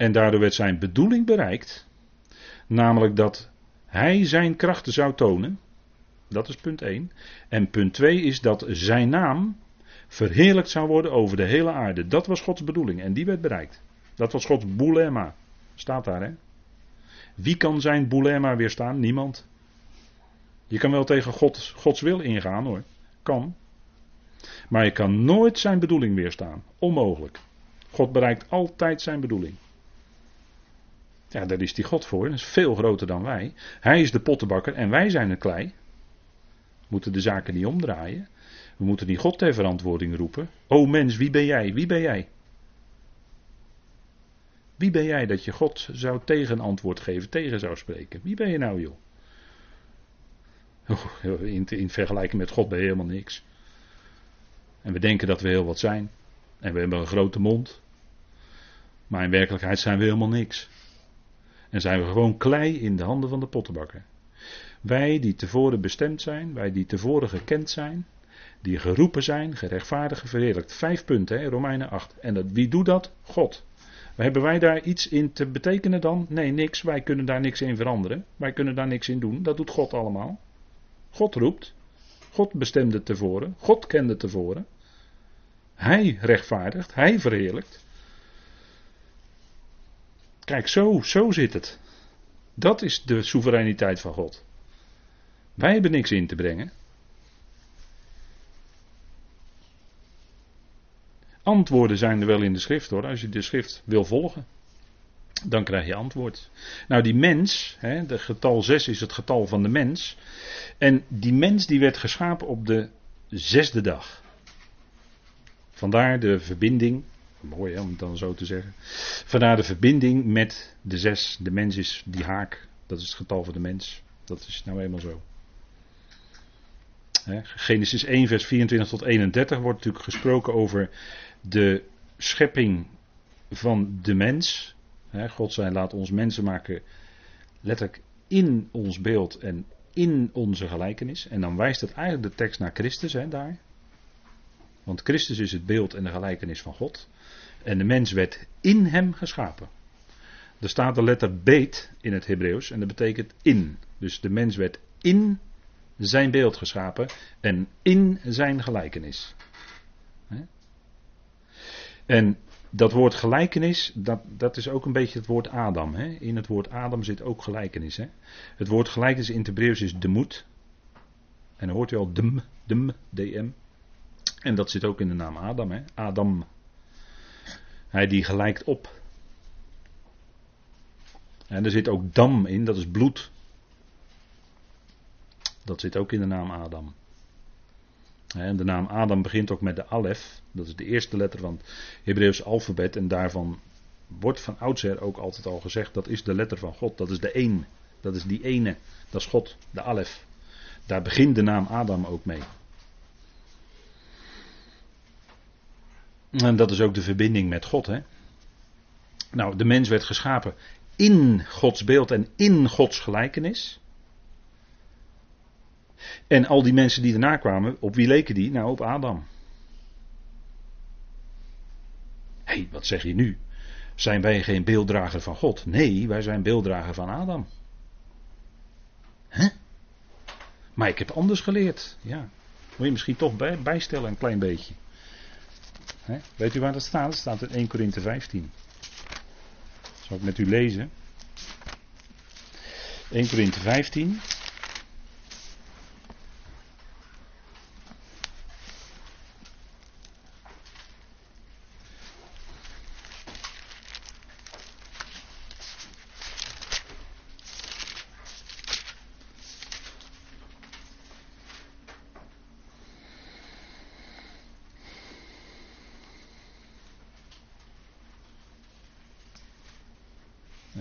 En daardoor werd zijn bedoeling bereikt, namelijk dat hij zijn krachten zou tonen. Dat is punt 1. En punt 2 is dat zijn naam verheerlijkt zou worden over de hele aarde. Dat was Gods bedoeling en die werd bereikt. Dat was Gods boulema. Staat daar hè. Wie kan zijn boulema weerstaan? Niemand. Je kan wel tegen God, Gods wil ingaan hoor. Kan. Maar je kan nooit zijn bedoeling weerstaan. Onmogelijk. God bereikt altijd zijn bedoeling. Ja, daar is die God voor. Dat is veel groter dan wij. Hij is de pottenbakker en wij zijn de klei. We moeten de zaken niet omdraaien. We moeten niet God ter verantwoording roepen. O mens, wie ben jij? Wie ben jij? Wie ben jij dat je God zou tegen antwoord geven, tegen zou spreken? Wie ben je nou, joh? Oh, in, in vergelijking met God ben je helemaal niks. En we denken dat we heel wat zijn. En we hebben een grote mond. Maar in werkelijkheid zijn we helemaal niks. En zijn we gewoon klei in de handen van de pottenbakker. Wij die tevoren bestemd zijn, wij die tevoren gekend zijn, die geroepen zijn, gerechtvaardigd, verheerlijkt. Vijf punten, hè, Romeinen 8. En dat, wie doet dat? God. Hebben wij daar iets in te betekenen dan? Nee, niks. Wij kunnen daar niks in veranderen. Wij kunnen daar niks in doen. Dat doet God allemaal. God roept. God bestemde tevoren. God kende tevoren. Hij rechtvaardigt. Hij verheerlijkt. Kijk, zo, zo zit het. Dat is de soevereiniteit van God. Wij hebben niks in te brengen. Antwoorden zijn er wel in de schrift hoor, als je de schrift wil volgen. Dan krijg je antwoord. Nou, die mens, hè, de getal 6 is het getal van de mens. En die mens die werd geschapen op de zesde dag. Vandaar de verbinding, mooi hè, om het dan zo te zeggen. Vandaar de verbinding met de zes. De mens is die haak, dat is het getal van de mens. Dat is nou eenmaal zo. Genesis 1, vers 24 tot 31 wordt natuurlijk gesproken over de schepping van de mens. God zei, laat ons mensen maken, letterlijk in ons beeld en in onze gelijkenis. En dan wijst het eigenlijk de tekst naar Christus hè, daar. Want Christus is het beeld en de gelijkenis van God. En de mens werd in hem geschapen. Er staat de letter beet in het Hebreeuws en dat betekent in. Dus de mens werd in zijn beeld geschapen en in zijn gelijkenis. En dat woord gelijkenis, dat, dat is ook een beetje het woord Adam. Hè? In het woord Adam zit ook gelijkenis. Hè? Het woord gelijkenis in het Hebreeuws is demoet. En dan hoort u al dem, dem, dm. En dat zit ook in de naam Adam. Hè? Adam. Hij die gelijkt op. En er zit ook dam in, dat is bloed. Dat zit ook in de naam Adam. En de naam Adam begint ook met de Alef. Dat is de eerste letter van het Hebreeuwse alfabet. En daarvan wordt van oudsher ook altijd al gezegd: dat is de letter van God. Dat is de één. Dat is die ene. Dat is God, de Alef. Daar begint de naam Adam ook mee. En dat is ook de verbinding met God. Hè? Nou, de mens werd geschapen in Gods beeld en in Gods gelijkenis. En al die mensen die erna kwamen, op wie leken die? Nou, op Adam. Hé, hey, wat zeg je nu? Zijn wij geen beelddrager van God? Nee, wij zijn beelddrager van Adam. Hè? Maar ik heb anders geleerd. Ja. Moet je misschien toch bij, bijstellen een klein beetje. Weet u waar dat staat? Dat staat in 1 Korinthe 15. Zal ik met u lezen. 1 Korinthe 15.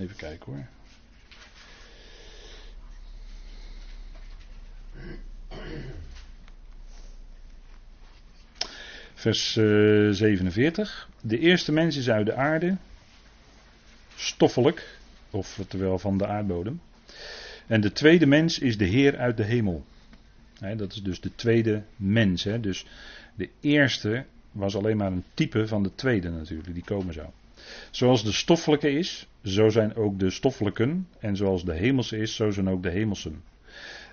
Even kijken hoor. Vers 47. De eerste mens is uit de aarde, stoffelijk, oftewel van de aardbodem. En de tweede mens is de Heer uit de hemel. dat is dus de tweede mens. Dus de eerste was alleen maar een type van de tweede natuurlijk, die komen zou. Zoals de stoffelijke is, zo zijn ook de stoffelijken. En zoals de hemelse is, zo zijn ook de hemelsen.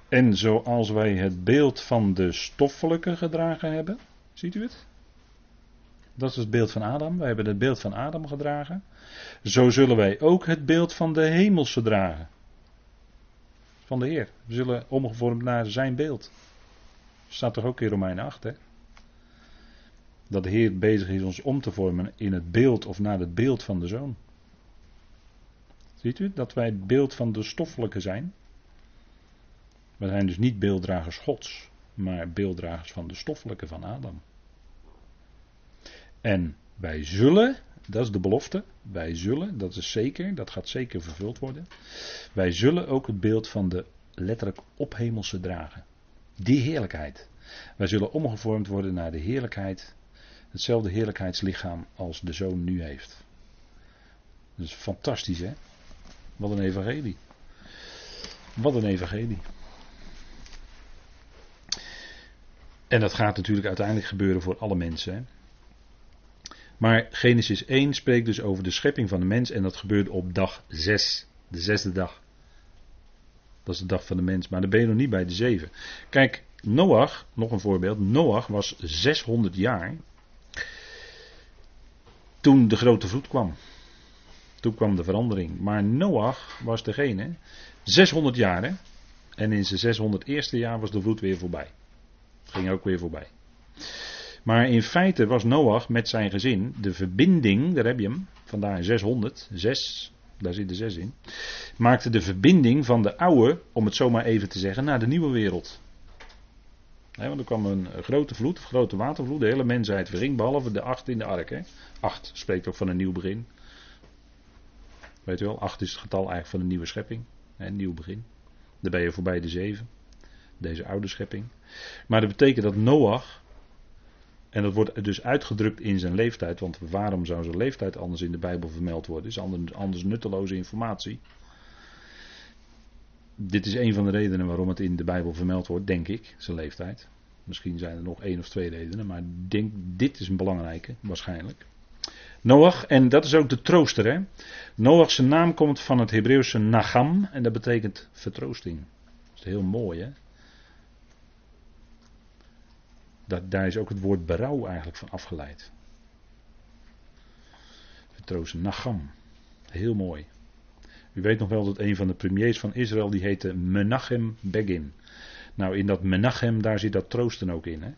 En zoals wij het beeld van de stoffelijke gedragen hebben, ziet u het? Dat is het beeld van Adam. Wij hebben het beeld van Adam gedragen. Zo zullen wij ook het beeld van de hemelse dragen. Van de Heer. We zullen omgevormd naar zijn beeld. Staat toch ook in Romein 8, hè? Dat de Heer bezig is ons om te vormen in het beeld of naar het beeld van de Zoon. Ziet u dat wij het beeld van de stoffelijke zijn? We zijn dus niet beelddragers Gods, maar beelddragers van de stoffelijke van Adam. En wij zullen, dat is de belofte, wij zullen, dat is zeker, dat gaat zeker vervuld worden. Wij zullen ook het beeld van de letterlijk ophemelse dragen. Die heerlijkheid. Wij zullen omgevormd worden naar de heerlijkheid, hetzelfde heerlijkheidslichaam als de zoon nu heeft. Dat is fantastisch hè. Wat een evangelie. Wat een evangelie. En dat gaat natuurlijk uiteindelijk gebeuren voor alle mensen. Hè? Maar Genesis 1 spreekt dus over de schepping van de mens en dat gebeurde op dag 6. De zesde dag. Dat is de dag van de mens, maar dan ben je nog niet bij de zeven. Kijk, Noach, nog een voorbeeld. Noach was 600 jaar toen de grote vloed kwam. Toen kwam de verandering. Maar Noach was degene, 600 jaar. En in zijn 600 eerste jaar was de vloed weer voorbij. Ging ook weer voorbij. Maar in feite was Noach met zijn gezin de verbinding, daar heb je hem, vandaar 600, 6, daar zit de 6 in, maakte de verbinding van de oude, om het zomaar even te zeggen, naar de nieuwe wereld. Want er kwam een grote vloed, grote watervloed, de hele mensheid verging, behalve de acht in de ark. Hè. Acht spreekt ook van een nieuw begin. Weet u wel, acht is het getal eigenlijk van een nieuwe schepping, een nieuw begin. Dan ben je voorbij de zeven, deze oude schepping. Maar dat betekent dat Noach en dat wordt dus uitgedrukt in zijn leeftijd, want waarom zou zijn leeftijd anders in de Bijbel vermeld worden? Is anders, anders nutteloze informatie. Dit is een van de redenen waarom het in de Bijbel vermeld wordt, denk ik, zijn leeftijd. Misschien zijn er nog één of twee redenen, maar denk, dit is een belangrijke, waarschijnlijk. Noach, en dat is ook de trooster. Hè? Noach, zijn naam komt van het Hebreeuwse nagam en dat betekent vertroosting. Dat is heel mooi, hè? Dat, daar is ook het woord berouw eigenlijk van afgeleid. Vertroosten, Nacham. Heel mooi. U weet nog wel dat een van de premiers van Israël, die heette Menachem Begin. Nou, in dat Menachem, daar zit dat troosten ook in. Hè?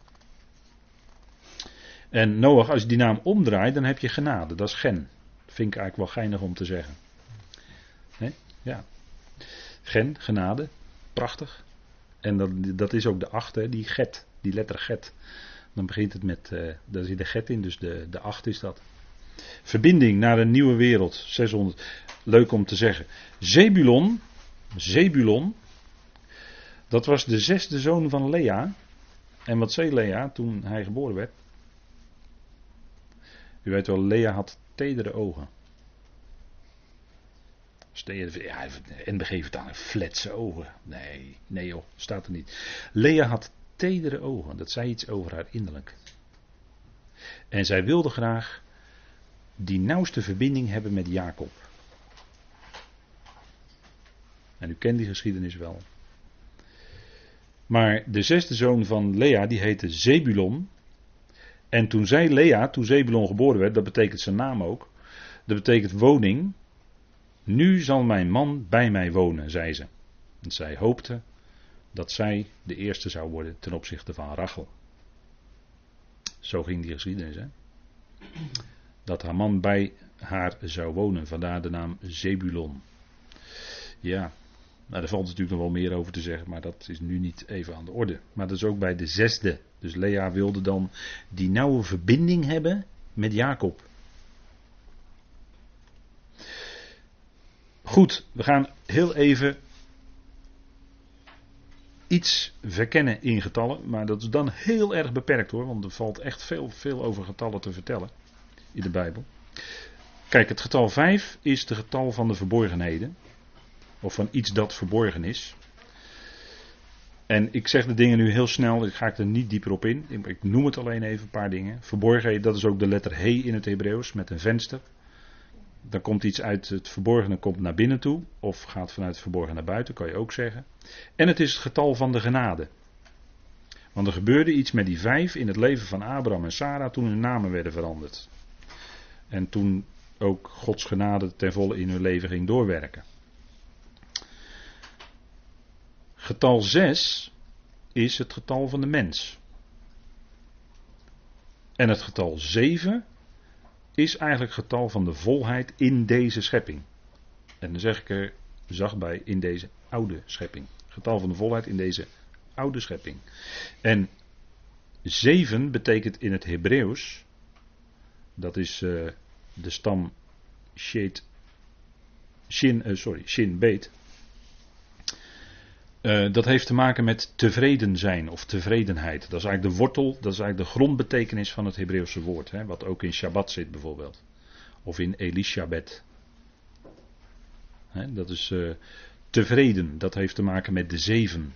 En Noach, als je die naam omdraait, dan heb je genade. Dat is gen. Vind ik eigenlijk wel geinig om te zeggen. Ja. Gen, genade. Prachtig. En dat, dat is ook de achte, die get die letter get. Dan begint het met, uh, daar zit de get in, dus de, de 8 is dat. Verbinding naar een nieuwe wereld, 600. Leuk om te zeggen. Zebulon, Zebulon, dat was de zesde zoon van Lea. En wat zei Lea toen hij geboren werd? U weet wel, Lea had tedere ogen. Ja, NBG vertaling, fletse ogen. Nee, nee joh, staat er niet. Lea had tedere ogen, dat zei iets over haar innerlijk. En zij wilde graag die nauwste verbinding hebben met Jacob. En u kent die geschiedenis wel. Maar de zesde zoon van Lea, die heette Zebulon. En toen zei Lea, toen Zebulon geboren werd, dat betekent zijn naam ook. Dat betekent woning. Nu zal mijn man bij mij wonen, zei ze. En zij hoopte dat zij de eerste zou worden ten opzichte van Rachel. Zo ging die geschiedenis, hè? Dat haar man bij haar zou wonen, vandaar de naam Zebulon. Ja, nou, daar valt natuurlijk nog wel meer over te zeggen, maar dat is nu niet even aan de orde. Maar dat is ook bij de zesde. Dus Lea wilde dan die nauwe verbinding hebben met Jacob. Goed, we gaan heel even iets verkennen in getallen, maar dat is dan heel erg beperkt hoor, want er valt echt veel, veel over getallen te vertellen in de Bijbel. Kijk, het getal 5 is het getal van de verborgenheden, of van iets dat verborgen is. En ik zeg de dingen nu heel snel, ik ga ik er niet dieper op in. Ik noem het alleen even een paar dingen. Verborgenheid, dat is ook de letter He in het Hebreeuws met een venster. Dan komt iets uit het verborgene komt naar binnen toe, of gaat vanuit het verborgen naar buiten, kan je ook zeggen. En het is het getal van de genade. Want er gebeurde iets met die vijf in het leven van Abraham en Sarah toen hun namen werden veranderd. En toen ook Gods genade ten volle in hun leven ging doorwerken. Getal 6 is het getal van de mens. En het getal 7 is eigenlijk het getal van de volheid in deze schepping. En dan zeg ik er zacht bij in deze oude schepping. Getal van de volheid in deze oude schepping. En 7 betekent in het Hebreeuws, dat is uh, de stam Shet, Shin, uh, sorry, Shin Beet. Uh, dat heeft te maken met tevreden zijn of tevredenheid. Dat is eigenlijk de wortel, dat is eigenlijk de grondbetekenis van het Hebreeuwse woord. Hè, wat ook in Shabbat zit bijvoorbeeld. Of in Elishabet. Hè, dat is uh, tevreden, dat heeft te maken met de zeven.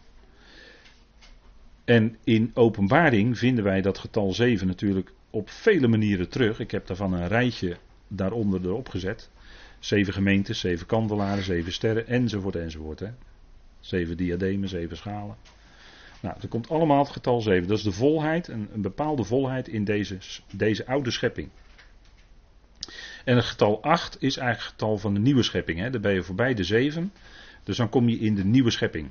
En in openbaring vinden wij dat getal 7 natuurlijk op vele manieren terug. Ik heb daarvan een rijtje daaronder erop gezet. Zeven gemeentes, zeven kandelaren, zeven sterren, enzovoort, enzovoort. Zeven diademen, zeven schalen. Nou, er komt allemaal het getal 7. Dat is de volheid, een, bepaalde volheid in deze, deze oude schepping. En het getal 8 is eigenlijk het getal van de nieuwe schepping. Hè. Ben je voorbij de 7. Dus dan kom je in de nieuwe schepping.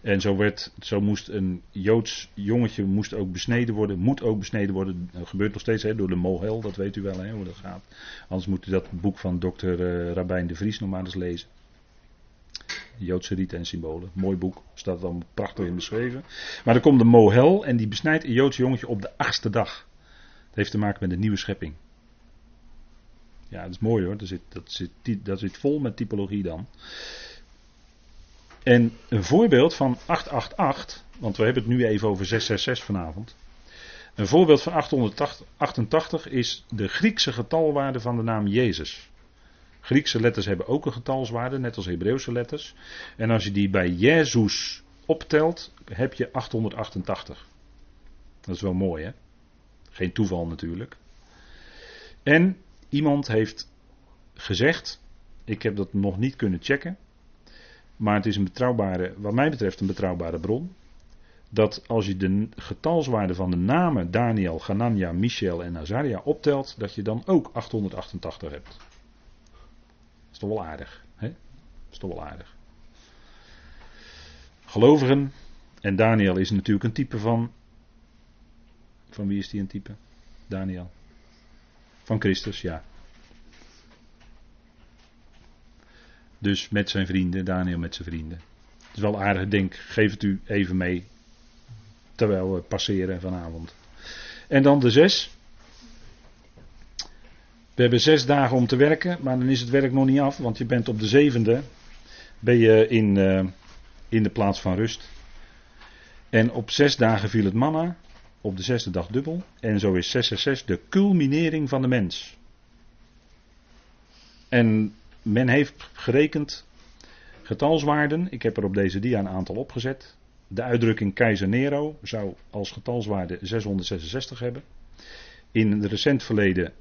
En zo, werd, zo moest een Joods jongetje moest ook besneden worden, moet ook besneden worden. Dat gebeurt nog steeds hè, door de Mohel, dat weet u wel hè, hoe dat gaat. Anders moet u dat boek van dokter uh, Rabijn de Vries nog maar eens lezen. Joodse riten en symbolen. Mooi boek, staat dan prachtig in beschreven. Maar dan komt de Mohel en die besnijdt een Joods jongetje op de achtste dag. Dat heeft te maken met de nieuwe schepping. Ja, dat is mooi hoor. Zit, dat zit, dat zit vol met typologie dan. En een voorbeeld van 888, want we hebben het nu even over 666 vanavond. Een voorbeeld van 888 is de Griekse getalwaarde van de naam Jezus. Griekse letters hebben ook een getalswaarde, net als Hebreeuwse letters. En als je die bij Jezus optelt, heb je 888. Dat is wel mooi, hè? Geen toeval natuurlijk. En iemand heeft gezegd, ik heb dat nog niet kunnen checken, maar het is een betrouwbare, wat mij betreft een betrouwbare bron, dat als je de getalswaarde van de namen Daniel, Ganania, Michel en Azaria optelt, dat je dan ook 888 hebt is toch wel aardig. Hè? is toch wel aardig. Gelovigen. En Daniel is natuurlijk een type van. Van wie is die een type? Daniel. Van Christus, ja. Dus met zijn vrienden, Daniel met zijn vrienden. Het is wel aardig, ik denk, geef het u even mee. Terwijl we passeren vanavond. En dan de zes. We hebben zes dagen om te werken, maar dan is het werk nog niet af, want je bent op de zevende ben je in, uh, in de plaats van rust. En op zes dagen viel het manna op de zesde dag dubbel. En zo is 666 de culminering van de mens. En men heeft gerekend getalswaarden. Ik heb er op deze dia een aantal opgezet. De uitdrukking keizer Nero zou als getalswaarde 666 hebben. In het recent verleden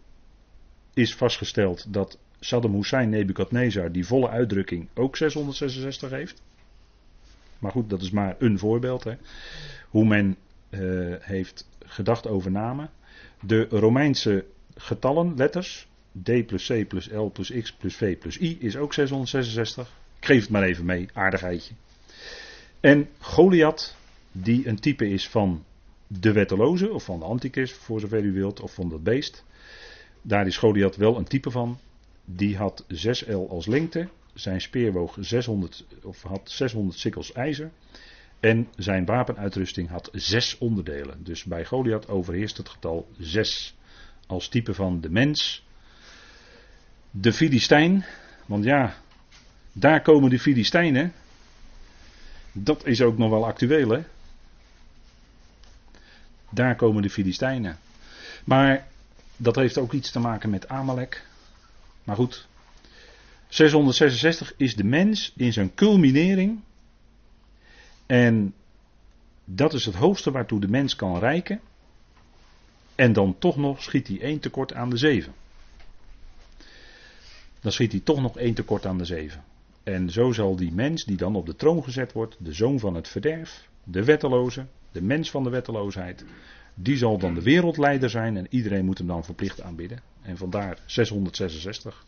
is vastgesteld dat Saddam Hussein Nebukadnezar die volle uitdrukking ook 666 heeft. Maar goed, dat is maar een voorbeeld. Hè. Hoe men uh, heeft gedacht over namen. De Romeinse getallen, letters, D plus C plus L plus X plus V plus I is ook 666. Ik geef het maar even mee, aardigheidje. En Goliath, die een type is van de wetteloze, of van de antichrist, voor zover u wilt, of van dat beest. Daar is Goliath wel een type van. Die had 6L als lengte. Zijn speer woog 600, of had 600 sikkels ijzer. En zijn wapenuitrusting had zes onderdelen. Dus bij Goliath overheerst het getal 6 als type van de mens. De Filistijn, want ja, daar komen de Filistijnen. Dat is ook nog wel actueel, hè? Daar komen de Filistijnen. Maar dat heeft ook iets te maken met Amalek. Maar goed. 666 is de mens in zijn culminering. En dat is het hoogste waartoe de mens kan reiken. En dan toch nog schiet hij één tekort aan de zeven. Dan schiet hij toch nog één tekort aan de zeven. En zo zal die mens die dan op de troon gezet wordt, de zoon van het verderf, de wetteloze, de mens van de wetteloosheid, die zal dan de wereldleider zijn en iedereen moet hem dan verplicht aanbidden. En vandaar 666.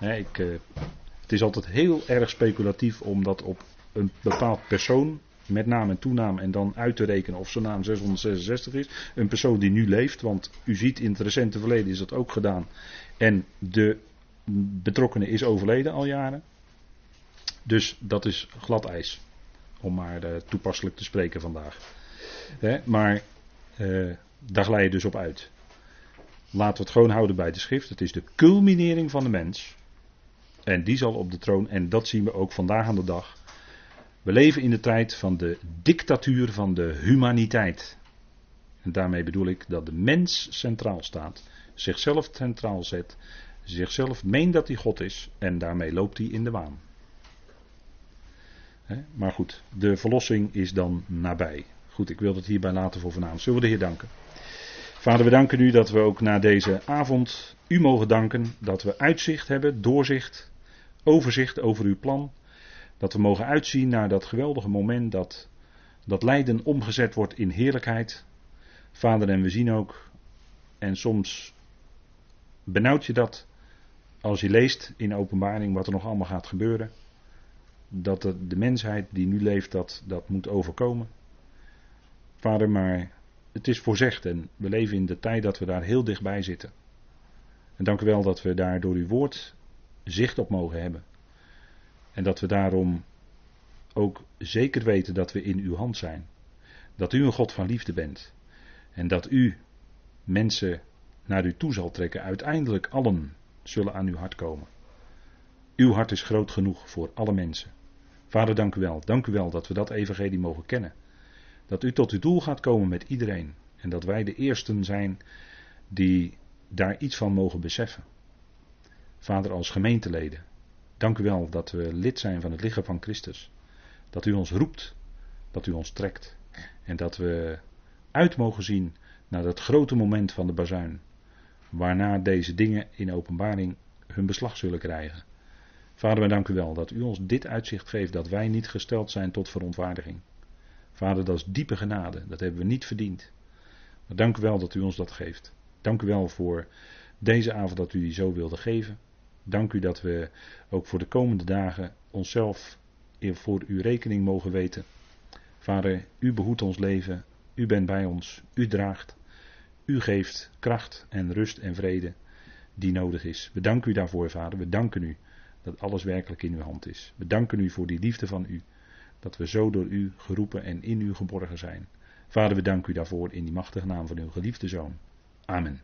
ik, uh, het is altijd heel erg speculatief om dat op een bepaald persoon, met naam en toenaam, en dan uit te rekenen of zijn naam 666 is. Een persoon die nu leeft, want u ziet in het recente verleden is dat ook gedaan. En de betrokkenen is overleden al jaren. Dus dat is glad ijs. Om maar uh, toepasselijk te spreken vandaag. Maar uh, daar glij je dus op uit. Laten we het gewoon houden bij de schrift. Het is de culminering van de mens. En die zal op de troon. En dat zien we ook vandaag aan de dag. We leven in de tijd van de dictatuur van de humaniteit. En daarmee bedoel ik dat de mens centraal staat. Zichzelf centraal zet zichzelf meent dat hij God is en daarmee loopt hij in de waan. maar goed, de verlossing is dan nabij. Goed, ik wil het hierbij laten voor vanavond. Zullen we de Heer danken? Vader, we danken u dat we ook na deze avond u mogen danken dat we uitzicht hebben, doorzicht, overzicht over uw plan. Dat we mogen uitzien naar dat geweldige moment dat dat lijden omgezet wordt in heerlijkheid. Vader, en we zien ook, en soms benauwt je dat, als je leest in openbaring wat er nog allemaal gaat gebeuren, dat de, de mensheid die nu leeft dat, dat moet overkomen. Vader, maar het is voorzegd en we leven in de tijd dat we daar heel dichtbij zitten. En dank u wel dat we daar door uw woord zicht op mogen hebben. En dat we daarom ook zeker weten dat we in uw hand zijn. Dat u een God van liefde bent. En dat u mensen naar u toe zal trekken, uiteindelijk allen zullen aan uw hart komen. Uw hart is groot genoeg voor alle mensen. Vader, dank u wel. Dank u wel dat we dat evangelie mogen kennen. Dat u tot uw doel gaat komen met iedereen. En dat wij de eersten zijn die daar iets van mogen beseffen. Vader, als gemeenteleden, dank u wel dat we lid zijn van het lichaam van Christus. Dat u ons roept, dat u ons trekt. En dat we uit mogen zien naar dat grote moment van de bazuin. Waarna deze dingen in openbaring hun beslag zullen krijgen. Vader, wij danken u wel dat u ons dit uitzicht geeft dat wij niet gesteld zijn tot verontwaardiging. Vader, dat is diepe genade, dat hebben we niet verdiend. Maar dank u wel dat u ons dat geeft. Dank u wel voor deze avond dat u die zo wilde geven. Dank u dat we ook voor de komende dagen onszelf voor uw rekening mogen weten. Vader, u behoedt ons leven, u bent bij ons, u draagt. U geeft kracht en rust en vrede die nodig is. We danken u daarvoor, Vader. We danken u dat alles werkelijk in uw hand is. We danken u voor die liefde van u. Dat we zo door u geroepen en in u geborgen zijn. Vader, we danken u daarvoor in die machtige naam van uw geliefde zoon. Amen.